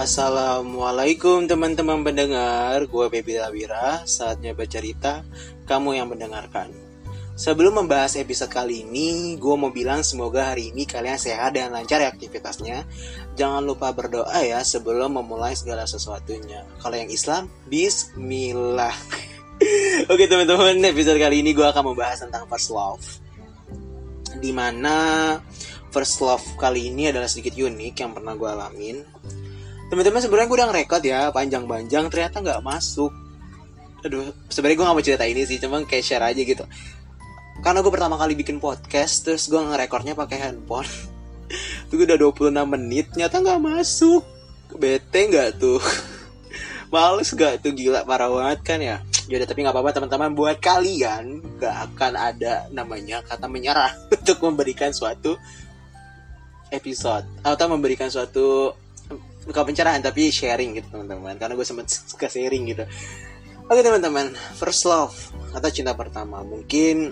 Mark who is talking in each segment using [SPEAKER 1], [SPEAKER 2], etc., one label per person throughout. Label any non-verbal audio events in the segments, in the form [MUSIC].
[SPEAKER 1] Assalamualaikum teman-teman pendengar, gue Baby Lawira, saatnya bercerita, kamu yang mendengarkan. Sebelum membahas episode kali ini, gue mau bilang semoga hari ini kalian sehat dan lancar ya aktivitasnya. Jangan lupa berdoa ya sebelum memulai segala sesuatunya. Kalau yang Islam, Bismillah. [LAUGHS] Oke teman-teman, episode kali ini gue akan membahas tentang first love. Di mana first love kali ini adalah sedikit unik yang pernah gue alamin teman-teman sebenarnya gue udah ngerekod ya panjang-panjang ternyata nggak masuk. Aduh sebenarnya gue gak mau cerita ini sih cuma kayak share aja gitu. Karena gue pertama kali bikin podcast terus gue ngerekornya pakai handphone. [LAUGHS] Itu udah 26 menit ternyata nggak masuk. Bete nggak tuh? [LAUGHS] Males gak tuh? Gila parah banget kan ya? Yaudah tapi nggak apa-apa teman-teman. Buat kalian gak akan ada namanya kata menyerah [LAUGHS] untuk memberikan suatu episode atau memberikan suatu bukan pencerahan tapi sharing gitu teman-teman. Karena gue sempat suka sharing gitu. Oke teman-teman. First love atau cinta pertama. Mungkin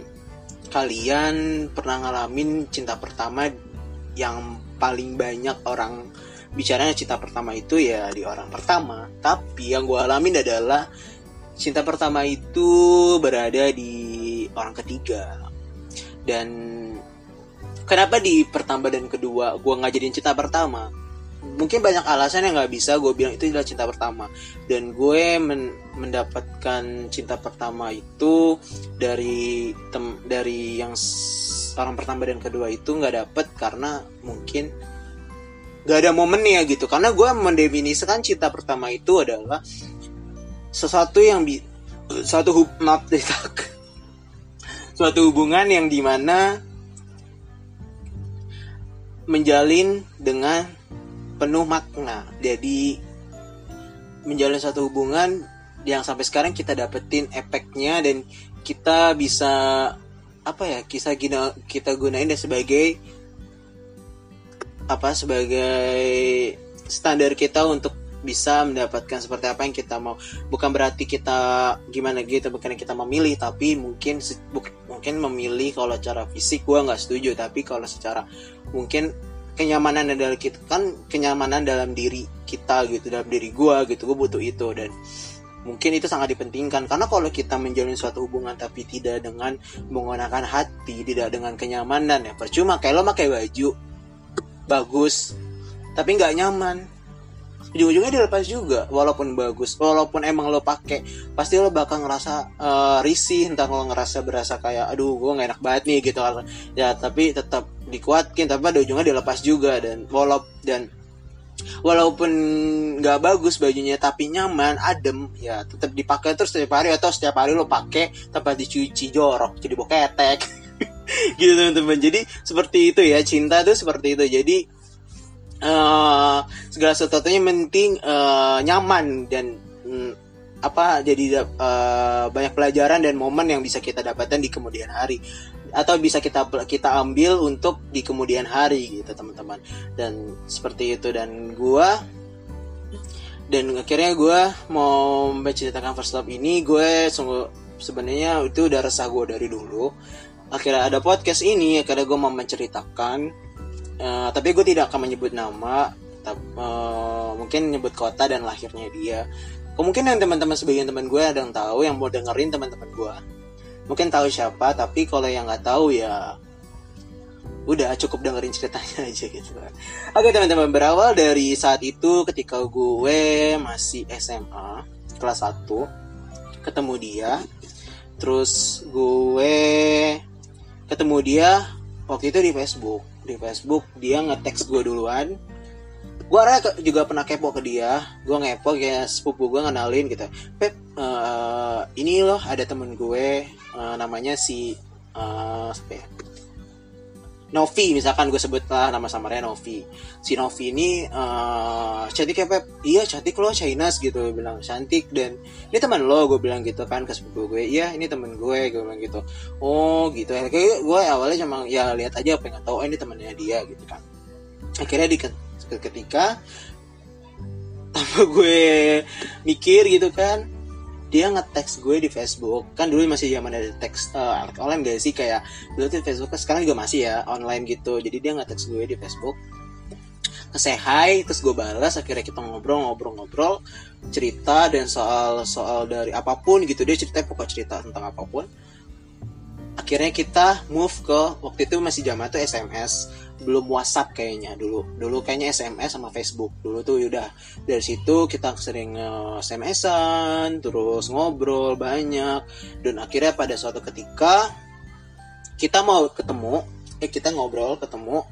[SPEAKER 1] kalian pernah ngalamin cinta pertama yang paling banyak orang bicaranya cinta pertama itu ya di orang pertama. Tapi yang gue alamin adalah cinta pertama itu berada di orang ketiga. Dan kenapa di pertama dan kedua gue nggak jadiin cinta pertama mungkin banyak alasan yang nggak bisa gue bilang itu adalah cinta pertama. Dan gue men mendapatkan cinta pertama itu dari tem dari yang orang pertama dan kedua itu nggak dapet karena mungkin nggak ada momennya gitu. Karena gue mendefinisikan cinta pertama itu adalah sesuatu yang bi suatu hub maaf [LAUGHS] suatu hubungan yang di mana menjalin dengan penuh makna. Jadi menjalin satu hubungan yang sampai sekarang kita dapetin efeknya dan kita bisa apa ya kita gina kita gunain dan sebagai apa sebagai standar kita untuk bisa mendapatkan seperti apa yang kita mau bukan berarti kita gimana gitu bukan kita memilih tapi mungkin mungkin memilih kalau cara fisik gue nggak setuju tapi kalau secara mungkin kenyamanan dalam kita kan kenyamanan dalam diri kita gitu dalam diri gue gitu gue butuh itu. Dan mungkin itu sangat dipentingkan. Karena kalau kita menjalin suatu hubungan tapi tidak dengan menggunakan hati tidak dengan kenyamanan ya percuma kayak lo pakai baju bagus tapi nggak nyaman ujung-ujungnya dilepas juga walaupun bagus. Walaupun emang lo pakai pasti lo bakal ngerasa uh, risih entah lo ngerasa berasa kayak aduh gue nggak enak banget nih gitu ya tapi tetap dikuatkin tapi pada ujungnya dilepas juga dan walau dan walaupun nggak bagus bajunya tapi nyaman adem ya tetap dipakai terus setiap hari atau setiap hari lo pakai tanpa dicuci jorok jadi boketek. [LAUGHS] Gitu teman-teman. Jadi seperti itu ya cinta tuh seperti itu. Jadi uh, segala sesuatunya penting uh, nyaman dan um, apa jadi uh, banyak pelajaran dan momen yang bisa kita dapatkan di kemudian hari. Atau bisa kita kita ambil untuk di kemudian hari gitu teman-teman. Dan seperti itu. Dan gua dan akhirnya gue mau menceritakan first love ini gue sungguh sebenarnya itu udah resah gue dari dulu. Akhirnya ada podcast ini akhirnya gue mau menceritakan uh, tapi gue tidak akan menyebut nama tapi, uh, eh, mungkin menyebut kota dan lahirnya dia. Kemungkinan teman-teman sebagian teman gue ada yang tahu yang mau dengerin teman-teman gue mungkin tahu siapa tapi kalau yang nggak tahu ya udah cukup dengerin ceritanya [LAUGHS] aja gitu. Kan oke teman-teman berawal dari saat itu ketika gue masih SMA kelas 1 ketemu dia. Terus gue ketemu dia waktu itu di Facebook di Facebook dia nge-text gue duluan. Gue juga pernah kepo ke dia. Gue ngepo kayak sepupu gue ngenalin gitu. Pep uh, ini loh ada temen gue uh, namanya si uh, ya? Novi misalkan gue sebut lah nama samarnya Novi. Si Novi ini uh, cantik ya Pep? Iya cantik loh Chinese gitu bilang cantik. Dan ini teman lo gue bilang gitu kan ke sepupu gue. Iya ini teman gue gue bilang gitu. Oh gitu. Kayak gue awalnya cuma ya lihat aja pengen tahu oh, ini temannya dia gitu kan. Akhirnya di ketika [LAUGHS] tanpa gue mikir gitu kan dia nge-text gue di Facebook. Kan dulu masih zaman ada teks uh, online gak sih? Kayak dulu tuh Facebook kan sekarang juga masih ya online gitu. Jadi dia nge-text gue di Facebook. Nge hi terus gue balas. Akhirnya kita ngobrol-ngobrol-ngobrol cerita dan soal soal dari apa pun gitu. Dia cerita pokok cerita tentang apa pun. Akhirnya kita move ke waktu itu masih zaman tuh SMS belum WhatsApp kayaknya. Dulu dulu kayaknya SMS sama Facebook. Dulu tuh udah dari situ kita sering SMS-an terus ngobrol banyak. Dan akhirnya pada suatu ketika kita mau ketemu eh kita ngobrol ketemu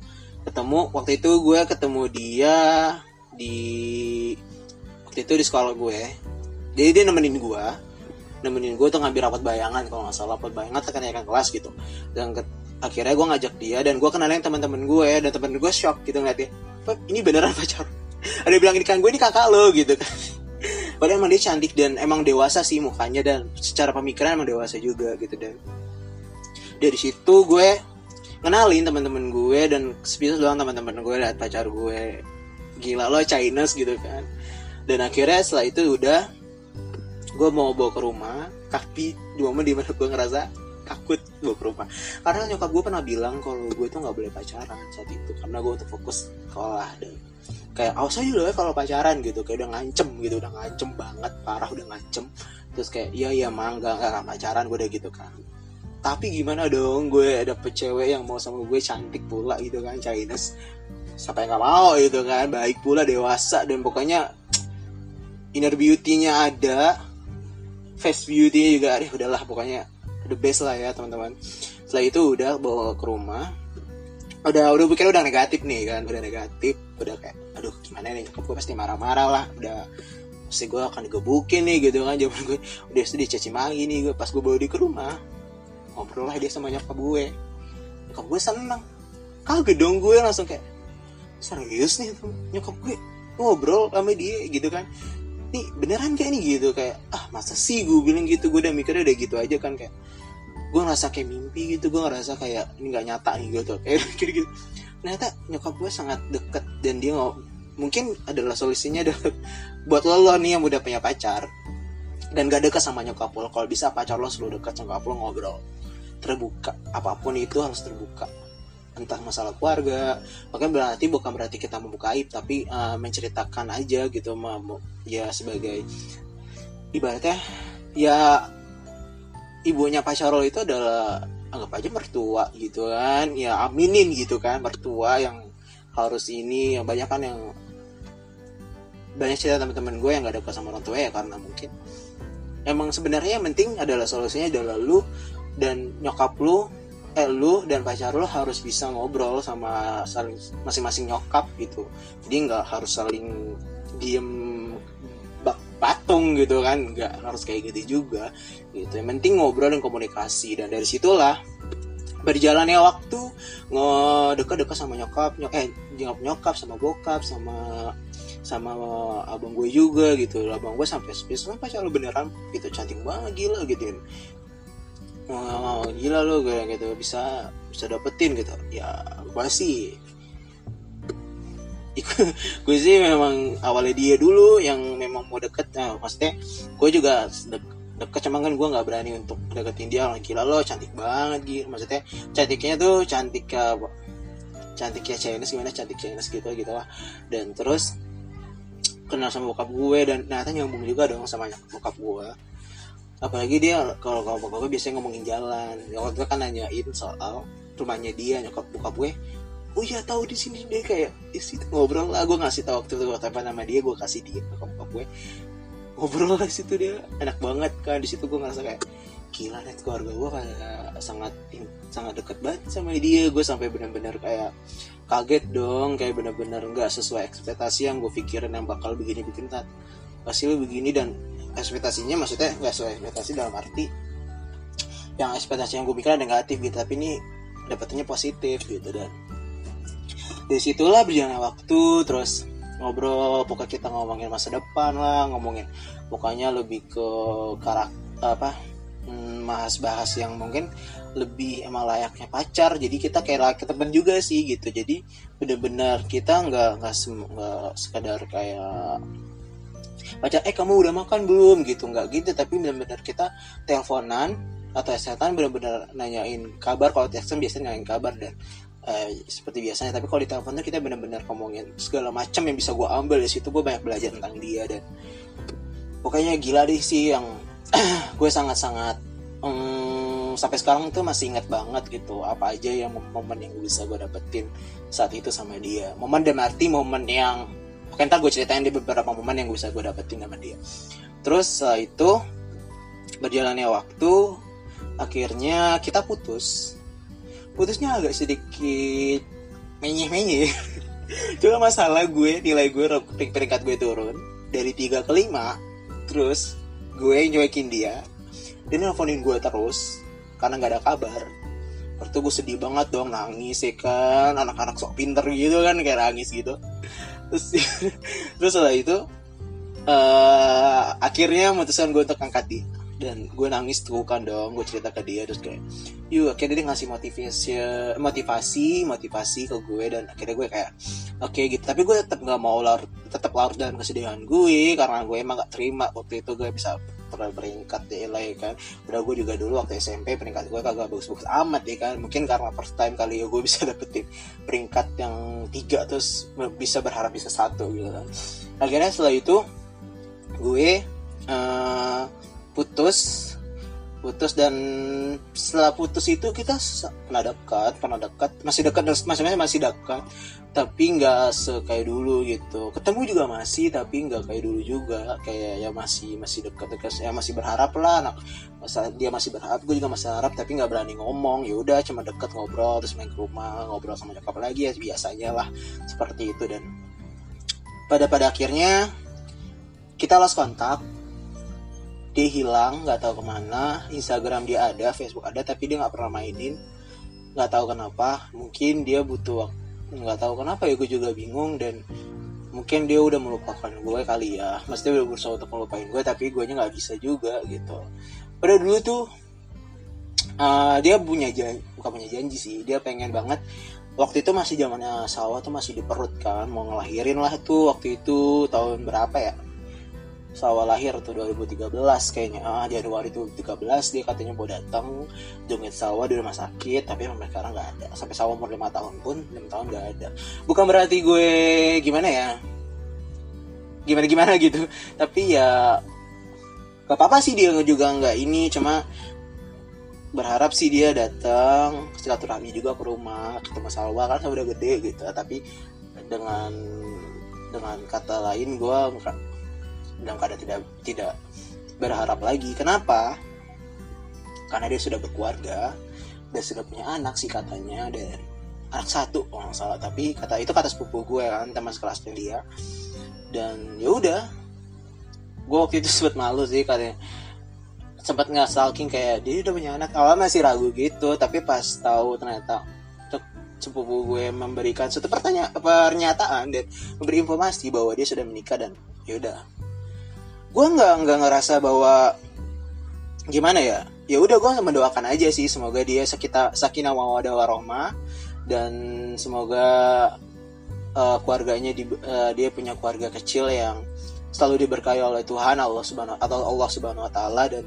[SPEAKER 1] ketemu waktu itu gue ketemu dia di waktu itu di sekolah gue. Jadi dia nemenin gue nemenin gue tuh ngambil rapat bayangan kalau nggak salah rapat bayangan tekan kelas gitu. Dan akhirnya gue ngajak dia dan gue kenalin teman-teman gue dan teman gue shock gitu ngeliatnya. Ini beneran pacar? [LAUGHS] Ada bilang ini kan gue ini kakak lo gitu kan. [LAUGHS] Padahal emang dia cantik dan emang dewasa sih mukanya dan secara pemikiran emang dewasa juga gitu dan dari situ gue kenalin teman-teman gue dan sepitas doang teman-teman gue lihat pacar gue gila lo Chinese gitu kan. Dan akhirnya setelah itu udah gue mau bawa ke rumah tapi di momen di mana gue ngerasa takut gue ke rumah karena nyokap gue pernah bilang kalau gue tuh nggak boleh pacaran saat itu karena gue tuh fokus sekolah dan kayak awas aja loh ya kalau pacaran gitu. Kayak udah ngancem gitu udah ngancem banget parah udah ngancem. Terus kayak iya iya mang gak, gak, pacaran gue udah gitu kan. Tapi gimana dong gue ada cewek yang mau sama gue cantik pula gitu kan Chinese. Siapa yang gak mau gitu kan baik pula dewasa dan pokoknya inner beauty-nya ada face beauty-nya juga deh udahlah pokoknya the best lah ya teman-teman. Setelah itu udah bawa ke rumah. Udah udah pikir udah negatif nih kan udah negatif. Udah kayak aduh gimana nih? Gue pasti marah-marah lah. Udah pasti gue akan digebukin nih gitu kan zaman gue udah itu dicaci maki nih gue pas gue bawa dia ke rumah. Ngobrol lah dia sama nyokap gue. Nyokap gue seneng. Kaget dong gue langsung kayak serius nih nyokap gue ngobrol sama dia gitu kan beneran kayak nih gitu kayak ah masa sih? Gue bilang gitu gue udah mikirnya udah gitu aja kan kayak gue ngerasa kayak mimpi gitu gue ngerasa kayak ini nggak nyata nih gitu kayak [LAUGHS] gitu, gitu. Ternyata nyokap gue sangat deket dan dia nggak mungkin adalah solusinya adalah [LAUGHS] buat lo, lo nih yang udah punya pacar dan gak deket sama nyokap lo. Kalau bisa pacar lo selalu sama nyokap lo ngobrol. Terbuka apa pun itu harus terbuka entah masalah keluarga makanya berarti bukan berarti kita membuka aib tapi uh, menceritakan aja gitu ya sebagai ibaratnya ya ibunya Pak Syarol itu adalah anggap aja mertua gitu kan ya aminin gitu kan mertua yang harus ini yang banyak kan yang banyak cerita teman-teman gue yang gak ada sama orang tua ya karena mungkin emang sebenarnya yang penting adalah solusinya adalah lu dan nyokap lu eh lu dan pacar lu harus bisa ngobrol sama saling masing-masing nyokap gitu. Jadi nggak harus saling diem patung gitu kan nggak harus kayak gitu juga. Gitu yang penting ngobrol dan komunikasi. Dan dari situlah berjalannya waktu dekat-dekat sama nyokap nyok eh nyokap nyokap sama bokap sama sama abang gue juga gitu. Abang gue sampai spesial pacar lu beneran? Gitu cantik banget gila gitu oh, gila lo kayak gitu. Bisa bisa dapetin gitu. Ya gue sih gue sih memang awalnya dia dulu yang memang mau deket. Nah, maksudnya gue juga de deket cuman kan gue nggak berani untuk deketin dia. Orang gila lo cantik banget gitu maksudnya cantiknya tuh cantik ke cantiknya Chinese gimana? Cantik Chinese gitu gitu lah. Dan terus kenal sama bokap gue dan ternyata nyambung juga dong sama bokap gue apalagi dia kalau kalau gue biasanya ngomongin jalan. Waktu itu kan nanyain soal rumahnya dia nyokap bokap gue. Oh iya tahu di sini. Deh kayak situ ngobrol lah. Gue ngasih tahu waktu itu gue apa nama dia gue kasih dia ke bokap gue. Ngobrol lah situ dia enak banget kan. Di situ gue ngerasa kayak gila net keluarga gue kayak sangat sangat deket banget sama dia. Gue sampai benar-benar kayak kaget dong. Kayak benar-benar nggak sesuai ekspektasi yang gue pikirin yang bakal begini bikin tat pasti begini dan ekspektasinya maksudnya nggak sesuai ekspektasi dalam arti yang ekspektasi yang gue pikirin negatif gitu tapi ini dapetnya positif gitu dan dari situlah berjalan waktu terus ngobrol pokoknya kita ngomongin masa depan lah ngomongin pokoknya lebih ke karakter apa hmm, bahas-bahas yang mungkin lebih emang layaknya pacar jadi kita kayak layaknya teman juga sih gitu jadi bener-bener kita nggak nggak nggak sekadar kayak pacar eh kamu udah makan belum? Gitu. Nggak gitu tapi bener-bener kita teleponan atau setan bener-bener nanyain kabar. Kalau telepon biasanya nanyain kabar dan eh, seperti biasanya. Tapi kalau di telepon kita benar-benar ngomongin segala macam yang bisa gue ambil. Di situ gue banyak belajar tentang dia dan pokoknya gila deh sih yang [CLEARS THROAT] gue sangat-sangat um, sampai sekarang tuh masih ingat banget gitu apa aja yang momen yang bisa gue dapetin saat itu sama dia. Momen dan arti momen yang Oke ntar gue ceritain di beberapa momen yang bisa gue dapetin sama dia. Terus setelah itu berjalannya waktu akhirnya kita putus. Putusnya agak sedikit menyeh-menyeh [LAUGHS] cuma masalah gue nilai gue peringkat gue turun. Dari 3 ke 5 terus gue nyuekin dia. Dia nelfonin gue terus karena nggak ada kabar. Waktu gue sedih banget dong nangis ya kan? Anak-anak sok pinter gitu kan kayak nangis gitu terus [LAUGHS] terus setelah itu uh, akhirnya memutuskan gue untuk angkat dia. Dan gue nangis tuh kan dong. Gue cerita ke dia terus kayak yuk akhirnya dia ngasih motivasi motivasi motivasi ke gue dan akhirnya gue kayak oke okay, gitu. Tapi gue tetap nggak mau larut tetap larut dalam kesedihan gue karena gue emang gak terima waktu itu gue bisa pernah peringkat di LA kan. Udah gue juga dulu waktu SMP peringkat gue kagak bagus-bagus amat ya kan. Mungkin karena first time kali ya gue bisa [LAUGHS] dapetin peringkat yang tiga terus bisa berharap bisa satu gitu kan. Akhirnya setelah itu gue uh, putus putus dan setelah putus itu kita pernah dekat pernah dekat. Masih dekat masih masih masih dekat. Tapi nggak kayak dulu gitu. Ketemu juga masih tapi nggak kayak dulu juga. Kayak ya masih masih dekat dekat. Ya masih berharap lah. Anak masa dia masih berharap gue juga masih harap tapi nggak berani ngomong. Ya udah cuma deket ngobrol terus main ke rumah ngobrol sama nyokap lagi. Ya biasanya lah seperti itu. Dan pada pada akhirnya kita lost kontak dia hilang nggak tahu ke mana. Instagram dia ada Facebook ada tapi dia nggak pernah mainin. Nggak tahu kenapa. Mungkin dia butuh nggak tahu kenapa ya gue juga bingung. Dan mungkin dia udah melupakan gue kali ya. Mesti udah berusaha untuk melupain gue tapi gue nya nggak bisa juga gitu. Pada dulu tuh uh, dia punya janji bukan punya janji sih. Dia pengen banget waktu itu masih zamannya sawah tuh masih di perut kan mau ngelahirin lah tuh waktu itu tahun berapa ya Sawa lahir tuh 2013 kayaknya. Ah Januari 2013 dia katanya mau datang jungit Sawa di rumah sakit tapi sampai sekarang nggak ada. Sampai Sawa umur lima tahun pun lima tahun nggak ada. Bukan berarti gue gimana ya? Gimana gimana gitu. Tapi ya gak apa-apa sih dia juga nggak ini cuma berharap sih dia datang silaturahmi juga ke rumah ketemu Salwa kan udah gede gitu. Tapi dengan dengan kata lain gue dalam keadaan tidak tidak berharap lagi. Kenapa? Karena dia sudah berkeluarga dan sudah punya anak sih katanya dan anak satu kalau nggak salah tapi kata itu kata sepupu gue kan teman sekelasnya dia dan ya udah gue waktu itu [LAUGHS] sempat malu sih katanya sempat nggak stalking kayak dia udah punya anak awalnya masih ragu gitu tapi pas tahu ternyata sepupu gue memberikan suatu pertanyaan pernyataan dan memberi informasi bahwa dia sudah menikah dan yaudah gue nggak nggak ngerasa bahwa gimana ya ya udah gue mendoakan aja sih semoga dia sekitar sakinah mawadah warohmah dan semoga uh, keluarganya di, uh, dia punya keluarga kecil yang selalu diberkahi oleh Tuhan Allah subhanahu atau Allah subhanahu wa taala dan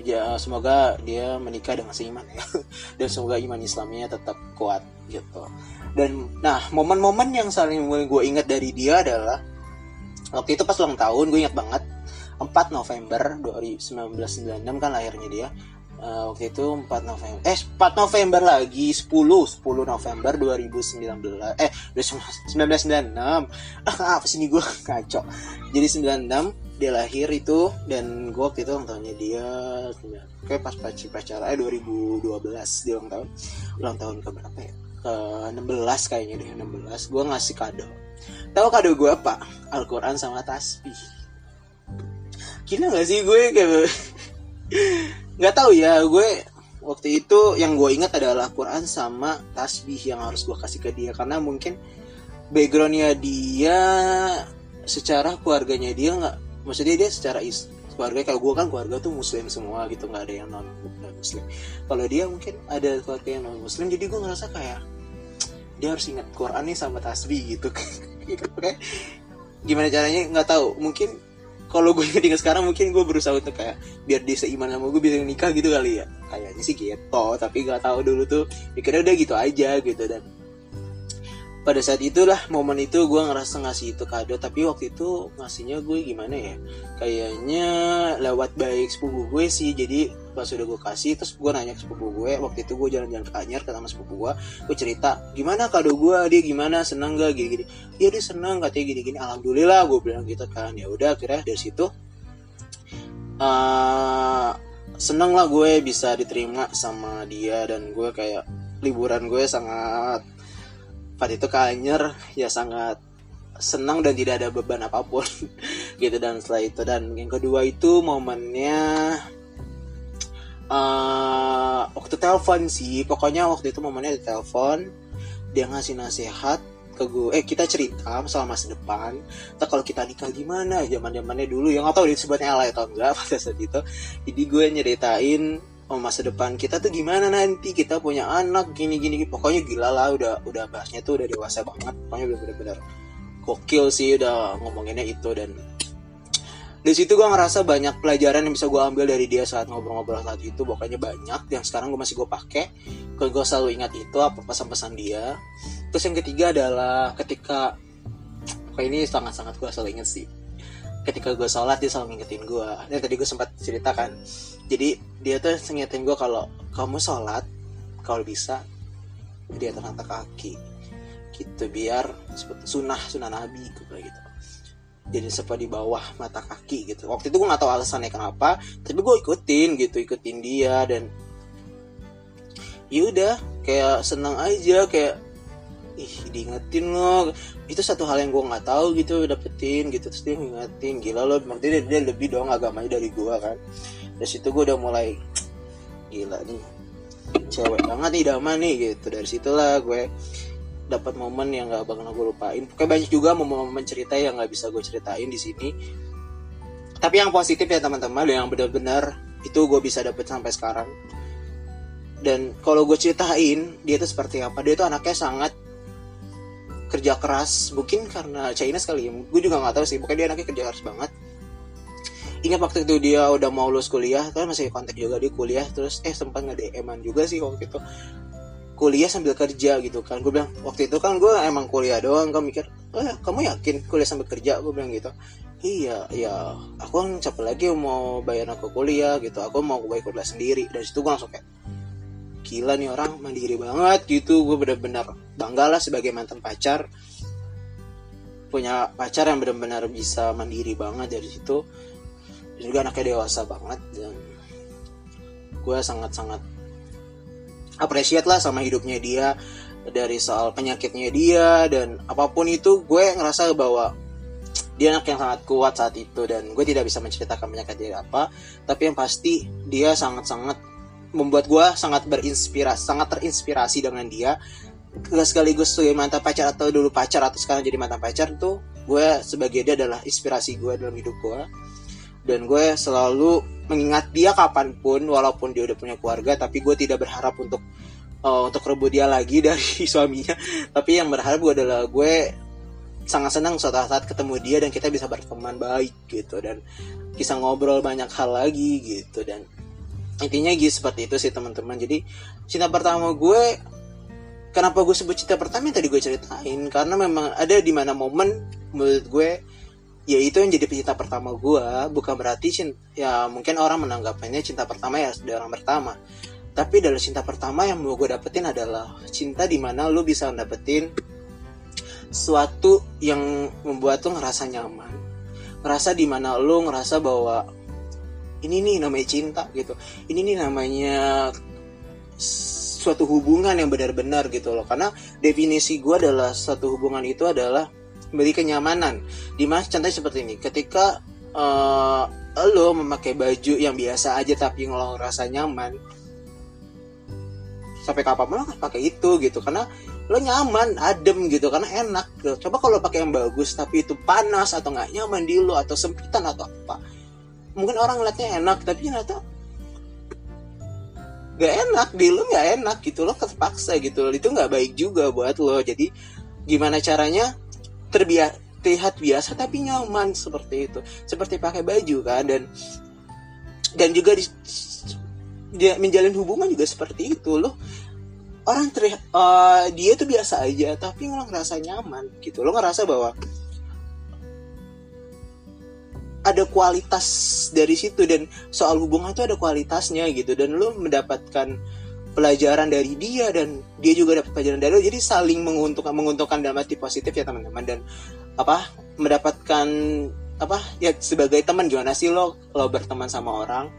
[SPEAKER 1] ya semoga dia menikah dengan seiman ya. [LAUGHS] Dan semoga iman Islamnya tetap kuat gitu. Dan nah momen-momen yang saling gue ingat dari dia adalah waktu itu pas ulang tahun gue ingat banget. 4 November 1996 kan lahirnya dia. Uh, waktu itu 4 November eh 4 November lagi 10 10 November 2019 eh 1996 ah apa sih ini gue kacau [LAUGHS] jadi 96 dia lahir itu dan gue waktu itu ulang tahunnya dia kayak pas pacaran eh 2012 dia ulang tahun. Ulang tahun ke berapa ya? Ke 16 kayaknya deh 16 gue ngasih kado Tahu kado gue apa? Al-Quran sama tasbih. Gila gak sih gue kayak [LAUGHS] nggak tahu ya gue waktu itu yang gue ingat adalah Quran sama tasbih yang harus gue kasih ke dia karena mungkin backgroundnya dia secara keluarganya dia nggak maksudnya dia secara is keluarga kalau gue kan keluarga tuh muslim semua gitu nggak ada yang non muslim kalau dia mungkin ada keluarga yang non muslim jadi gue ngerasa kayak dia harus ingat Quran nih sama tasbih gitu [LAUGHS] gimana caranya? Nggak tahu. Mungkin kalau gue inget sekarang mungkin gue berusaha untuk kayak biar dia seiman sama gue bisa nikah gitu kali ya. Kayaknya sih gitu tapi gak tahu dulu tuh. Mikirnya udah gitu aja gitu dan pada saat itulah momen itu gue ngerasa ngasih itu kado tapi waktu itu ngasihnya gue gimana ya? Kayaknya lewat baik sepupu gue sih jadi pas udah gue kasih terus gue nanya ke sepupu gue waktu itu gue jalan-jalan ke Anyar ketemu sepupu gue gue cerita gimana kado gue dia gimana? Senang gak gini-gini. Dia dia senang katanya gini-gini. Alhamdulillah gue bilang gitu kan. Ya udah akhirnya dari situ uh, seneng lah gue bisa diterima sama dia dan gue kayak liburan gue sangat pada itu Kanyer ya sangat senang dan tidak ada beban apa pun. [LAUGHS] Gitu dan setelah itu dan yang kedua itu momennya uh, waktu telepon sih. Pokoknya waktu itu momennya di telepon dia ngasih nasihat ke gue eh kita cerita soal masa depan. Tak kalau kita nikah gimana? Zaman zamannya dulu yang nggak tahu disebutnya alay atau enggak [LAUGHS] pada saat itu. Jadi gue nyeritain oh masa depan kita tuh gimana nanti? Kita punya anak gini gini pokoknya gila lah udah udah bahasnya tuh udah dewasa banget. Pokoknya udah bener-bener gokil sih udah ngomonginnya itu. Dan di situ gue ngerasa banyak pelajaran yang bisa gue ambil dari dia saat ngobrol-ngobrol saat itu. Pokoknya banyak yang sekarang gue masih gue pakai. Gue selalu ingat itu apa pesan-pesan dia. Terus yang ketiga adalah ketika kayak ini sangat-sangat gue selalu inget sih. Ketika gue sholat dia selalu ngingetin gue ini tadi gue sempat ceritakan jadi dia tuh ngingetin gue kalau kamu sholat kalau bisa dia ternyata kaki. Gitu biar sunnah sunnah nabi gitu jadi seperti di bawah mata kaki gitu. Waktu itu gue nggak tahu alasannya kenapa tapi gue ikutin gitu ikutin dia dan yaudah kayak senang aja kayak ih diingetin loh. Itu satu hal yang gue nggak tahu gitu dapetin gitu. Terus dia ngingetin gila loh berarti dia, dia lebih dong agamanya dari gue kan dari situ gue udah mulai gila nih cewek banget nih dama nih gitu. Dari situlah gue dapat momen yang gak bakal gue lupain. Kayak banyak juga momen-momen cerita yang gak bisa gue ceritain di sini. Tapi yang positif ya teman-teman yang benar-benar itu gue bisa dapet sampai sekarang. Dan kalau gue ceritain dia tuh seperti apa? Dia tuh anaknya sangat kerja keras. Mungkin karena China sekali ya. Gue juga nggak tahu sih. Pokoknya dia anaknya kerja keras banget ingat waktu itu dia udah mau lulus kuliah kan masih kontak juga di kuliah terus eh sempat nge DM juga sih waktu itu. Kuliah sambil kerja gitu kan gue bilang waktu itu kan gue emang kuliah doang. Gue mikir eh, kamu yakin kuliah sambil kerja? Gue bilang gitu. Iya ya aku kan capek lagi mau bayar aku kuliah gitu aku mau bayar kuliah sendiri. Dari situ gue langsung kayak gila nih orang mandiri banget gitu. Gue bener-bener bangga lah sebagai mantan pacar. Punya pacar yang benar-benar bisa mandiri banget dari situ juga anaknya dewasa banget dan gue sangat-sangat apresiat lah sama hidupnya dia dari soal penyakitnya dia dan apa pun itu gue ngerasa bahwa dia anak yang sangat kuat saat itu dan gue tidak bisa menceritakan penyakit dia apa tapi yang pasti dia sangat-sangat membuat gue sangat berinspirasi sangat terinspirasi dengan dia. Gak sekaligus sebagai mantan pacar atau dulu pacar atau sekarang jadi mantan pacar tuh gue sebagai dia adalah inspirasi gue dalam hidup gue dan gue selalu mengingat dia kapan pun walaupun dia udah punya keluarga tapi gue tidak berharap untuk uh, untuk rebut dia lagi [LAUGHS] dari suaminya. Tapi yang berharap gue adalah gue sangat senang suatu saat ketemu dia dan kita bisa berteman baik gitu dan bisa ngobrol banyak hal lagi gitu. Dan intinya gitu seperti itu sih teman-teman. Jadi cinta pertama gue kenapa gue sebut cinta pertama yang tadi gue ceritain? Karena memang ada di mana momen menurut gue ya itu yang jadi cinta pertama gue bukan berarti cinta, ya mungkin orang menanggapannya cinta pertama ya dari orang pertama. Tapi dari cinta pertama yang mau gue dapetin adalah cinta di mana lo bisa dapetin suatu yang membuat lo ngerasa nyaman. Ngerasa di mana lo ngerasa bahwa ini nih namanya cinta gitu. Ini nih namanya suatu hubungan yang benar-benar gitu loh. Karena definisi gue adalah suatu hubungan itu adalah memberi kenyamanan. Di mana contohnya seperti ini ketika uh, lo memakai baju yang biasa aja tapi lo ngerasa nyaman sampai kapan lo pakai itu gitu. Karena lo nyaman adem gitu karena enak gitu. coba kalau pakai yang bagus tapi itu panas atau nggak nyaman di lo atau sempitan atau apa mungkin orang ngeliatnya enak tapi ternyata gak enak di lu gak enak gitu lo terpaksa gitu. Itu nggak baik juga buat lo. Jadi gimana caranya terbiasa terlihat biasa tapi nyaman seperti itu. Seperti pakai baju kan dan dan juga di, dia menjalin hubungan juga seperti itu loh. Orang terlihat uh, dia tuh biasa aja tapi lo ngerasa nyaman gitu. Lo ngerasa bahwa ada kualitas dari situ dan soal hubungan itu ada kualitasnya gitu. Dan lo mendapatkan pelajaran dari dia dan dia juga dapat pelajaran dari lo jadi saling menguntungkan menguntungkan dalam arti positif ya teman-teman. Dan apa mendapatkan apa ya sebagai teman gimana sih lo lo berteman sama orang?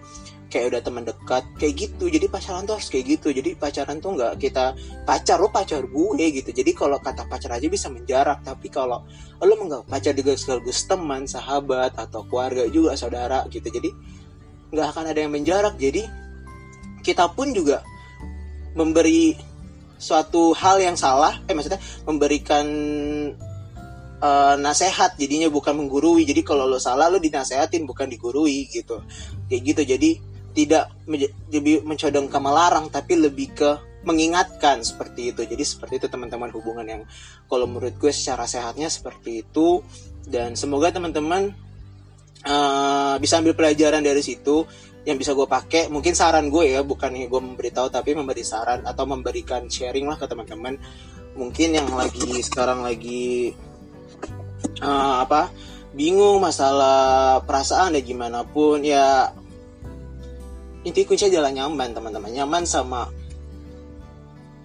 [SPEAKER 1] Kayak udah teman dekat kayak gitu. Jadi pacaran tuh harus kayak gitu. Jadi pacaran tuh nggak kita pacar lo pacar gue gitu. Jadi kalau kata pacar aja bisa menjarak. Tapi kalau lo menganggap pacar juga sekaligus teman sahabat atau keluarga juga saudara gitu. Jadi nggak akan ada yang menjarak. Jadi kita pun juga memberi suatu hal yang salah eh maksudnya memberikan uh, nasehat jadinya bukan menggurui. Jadi kalau lo salah lo dinasehatin bukan digurui gitu. Kayak gitu. Jadi tidak lebih mencodong ke melarang tapi lebih ke mengingatkan seperti itu. Jadi seperti itu teman-teman hubungan yang kalau menurut gue secara sehatnya seperti itu. Dan semoga teman-teman uh, bisa ambil pelajaran dari situ yang bisa gue pakai mungkin saran gue ya bukan gue memberitahu tapi memberi saran atau memberikan sharing lah ke teman-teman. Mungkin yang lagi sekarang lagi uh, apa bingung masalah perasaan dan gimana pun ya inti kunci adalah nyaman teman-teman. Nyaman sama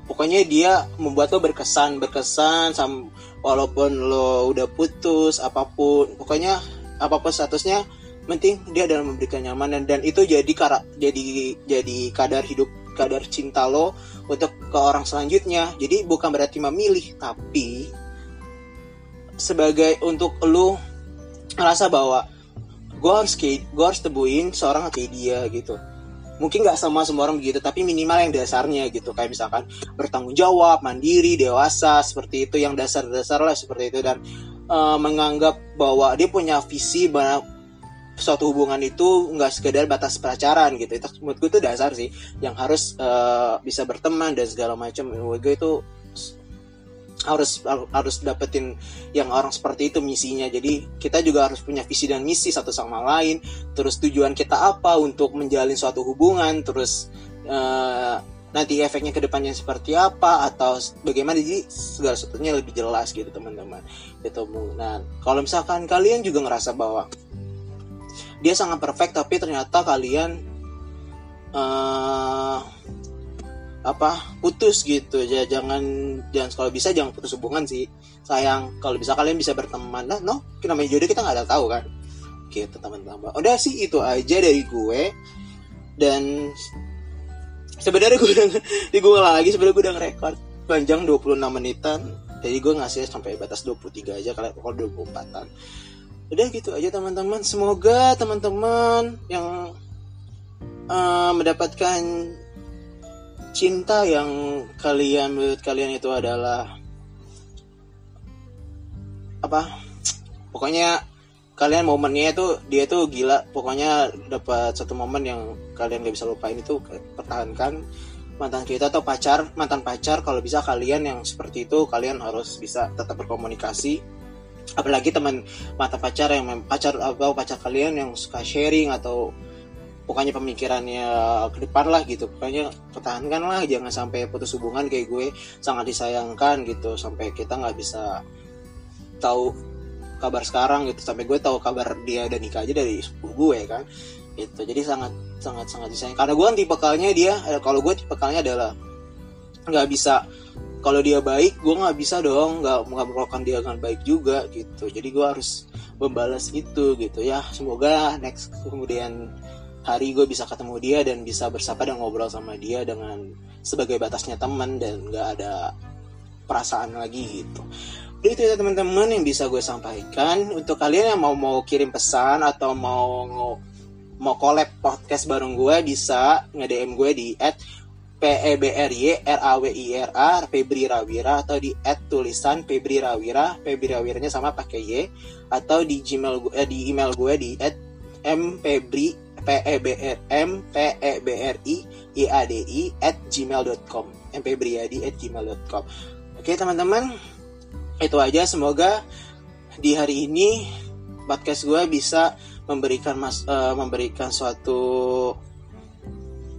[SPEAKER 1] pokoknya dia membuat lo berkesan berkesan sama walaupun lo udah putus apa pun. Pokoknya apa pun statusnya penting dia dalam memberikan nyaman dan, dan itu jadi karak jadi jadi kadar hidup kadar cinta lo untuk ke orang selanjutnya. Jadi bukan berarti memilih tapi sebagai untuk lo ngerasa bahwa gue harus kayak gue harus temuin seorang kayak dia gitu. Mungkin nggak sama semua orang begitu tapi minimal yang dasarnya gitu. Kayak misalkan bertanggung jawab mandiri dewasa seperti itu. Yang dasar-dasar lah seperti itu. Dan uh, menganggap bahwa dia punya visi bahwa suatu hubungan itu nggak sekedar batas pacaran gitu. Itu menurut gue itu dasar sih yang harus uh, bisa berteman dan segala macam. Menurut gue itu harus harus dapetin yang orang seperti itu misinya. Jadi kita juga harus punya visi dan misi satu sama lain. Terus tujuan kita apa untuk menjalin suatu hubungan? Terus uh, nanti efeknya ke depannya seperti apa? Atau bagaimana? Jadi segala sesuatunya lebih jelas gitu teman-teman. Gitu nah kalau misalkan kalian juga ngerasa bahwa dia sangat perfect tapi ternyata kalian uh, apa putus gitu. Ya jangan jangan kalau bisa jangan putus hubungan sih. Sayang kalau bisa kalian bisa berteman. Nah no namanya jodoh kita nggak ada tahu kan? Gitu teman-teman. Udah sih itu aja dari gue. Dan sebenarnya gue udah di gue lagi sebenarnya gue udah ngerekord panjang 26 menitan. Jadi gue ngasih sampai batas 23 aja pokoknya 24an udah gitu aja teman-teman. Semoga teman-teman yang uh, mendapatkan cinta yang kalian menurut kalian itu adalah apa? Pokoknya kalian momennya itu dia tuh gila. Pokoknya dapat satu momen yang kalian gak bisa lupain. Itu pertahankan mantan kita atau pacar mantan pacar. Kalau bisa kalian yang seperti itu kalian harus bisa tetap berkomunikasi apalagi teman mata pacar yang pacar atau pacar kalian yang suka sharing atau pokoknya pemikirannya ke depan lah gitu. Pokoknya pertahankan lah jangan sampai putus hubungan kayak gue sangat disayangkan gitu. Sampai kita nggak bisa tahu kabar sekarang gitu. Sampai gue tahu kabar dia dan nikah aja dari gue kan. Itu jadi sangat sangat sangat disayang karena gue tipe kalnya dia eh, kalau gue tipe kalnya adalah nggak bisa kalau dia baik gue nggak bisa dong nggak melakukan dia dengan baik juga gitu. Jadi gue harus membalas itu gitu. Ya semoga next kemudian hari gue bisa ketemu dia dan bisa bersapa dan ngobrol sama dia dengan sebagai batasnya teman dan gak ada perasaan lagi gitu. Jadi itu ya teman-teman yang bisa gue sampaikan. Untuk kalian yang mau mau kirim pesan atau mau mau collab podcast bareng gue bisa nge-DM gue di at P E B R Y R A W I R A Febri Rawira atau di at tulisan Febri Rawira Febri Rawiranya sama pakai Y atau di Gmail gue eh, di email gue di at M P E B R M P E B R I I A D I at gmail.com mpebriadi at gmail.com Oke teman-teman itu aja. Semoga di hari ini podcast gue bisa memberikan mas uh, memberikan suatu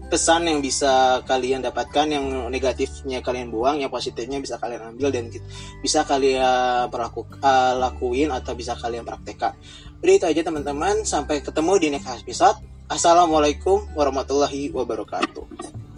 [SPEAKER 1] pesan yang bisa kalian dapatkan yang negatifnya kalian buang yang positifnya bisa kalian ambil dan bisa kalian berlaku, uh, lakuin atau bisa kalian praktekkan. Udah itu aja teman-teman. Sampai ketemu di next episode. Assalamualaikum warahmatullahi wabarakatuh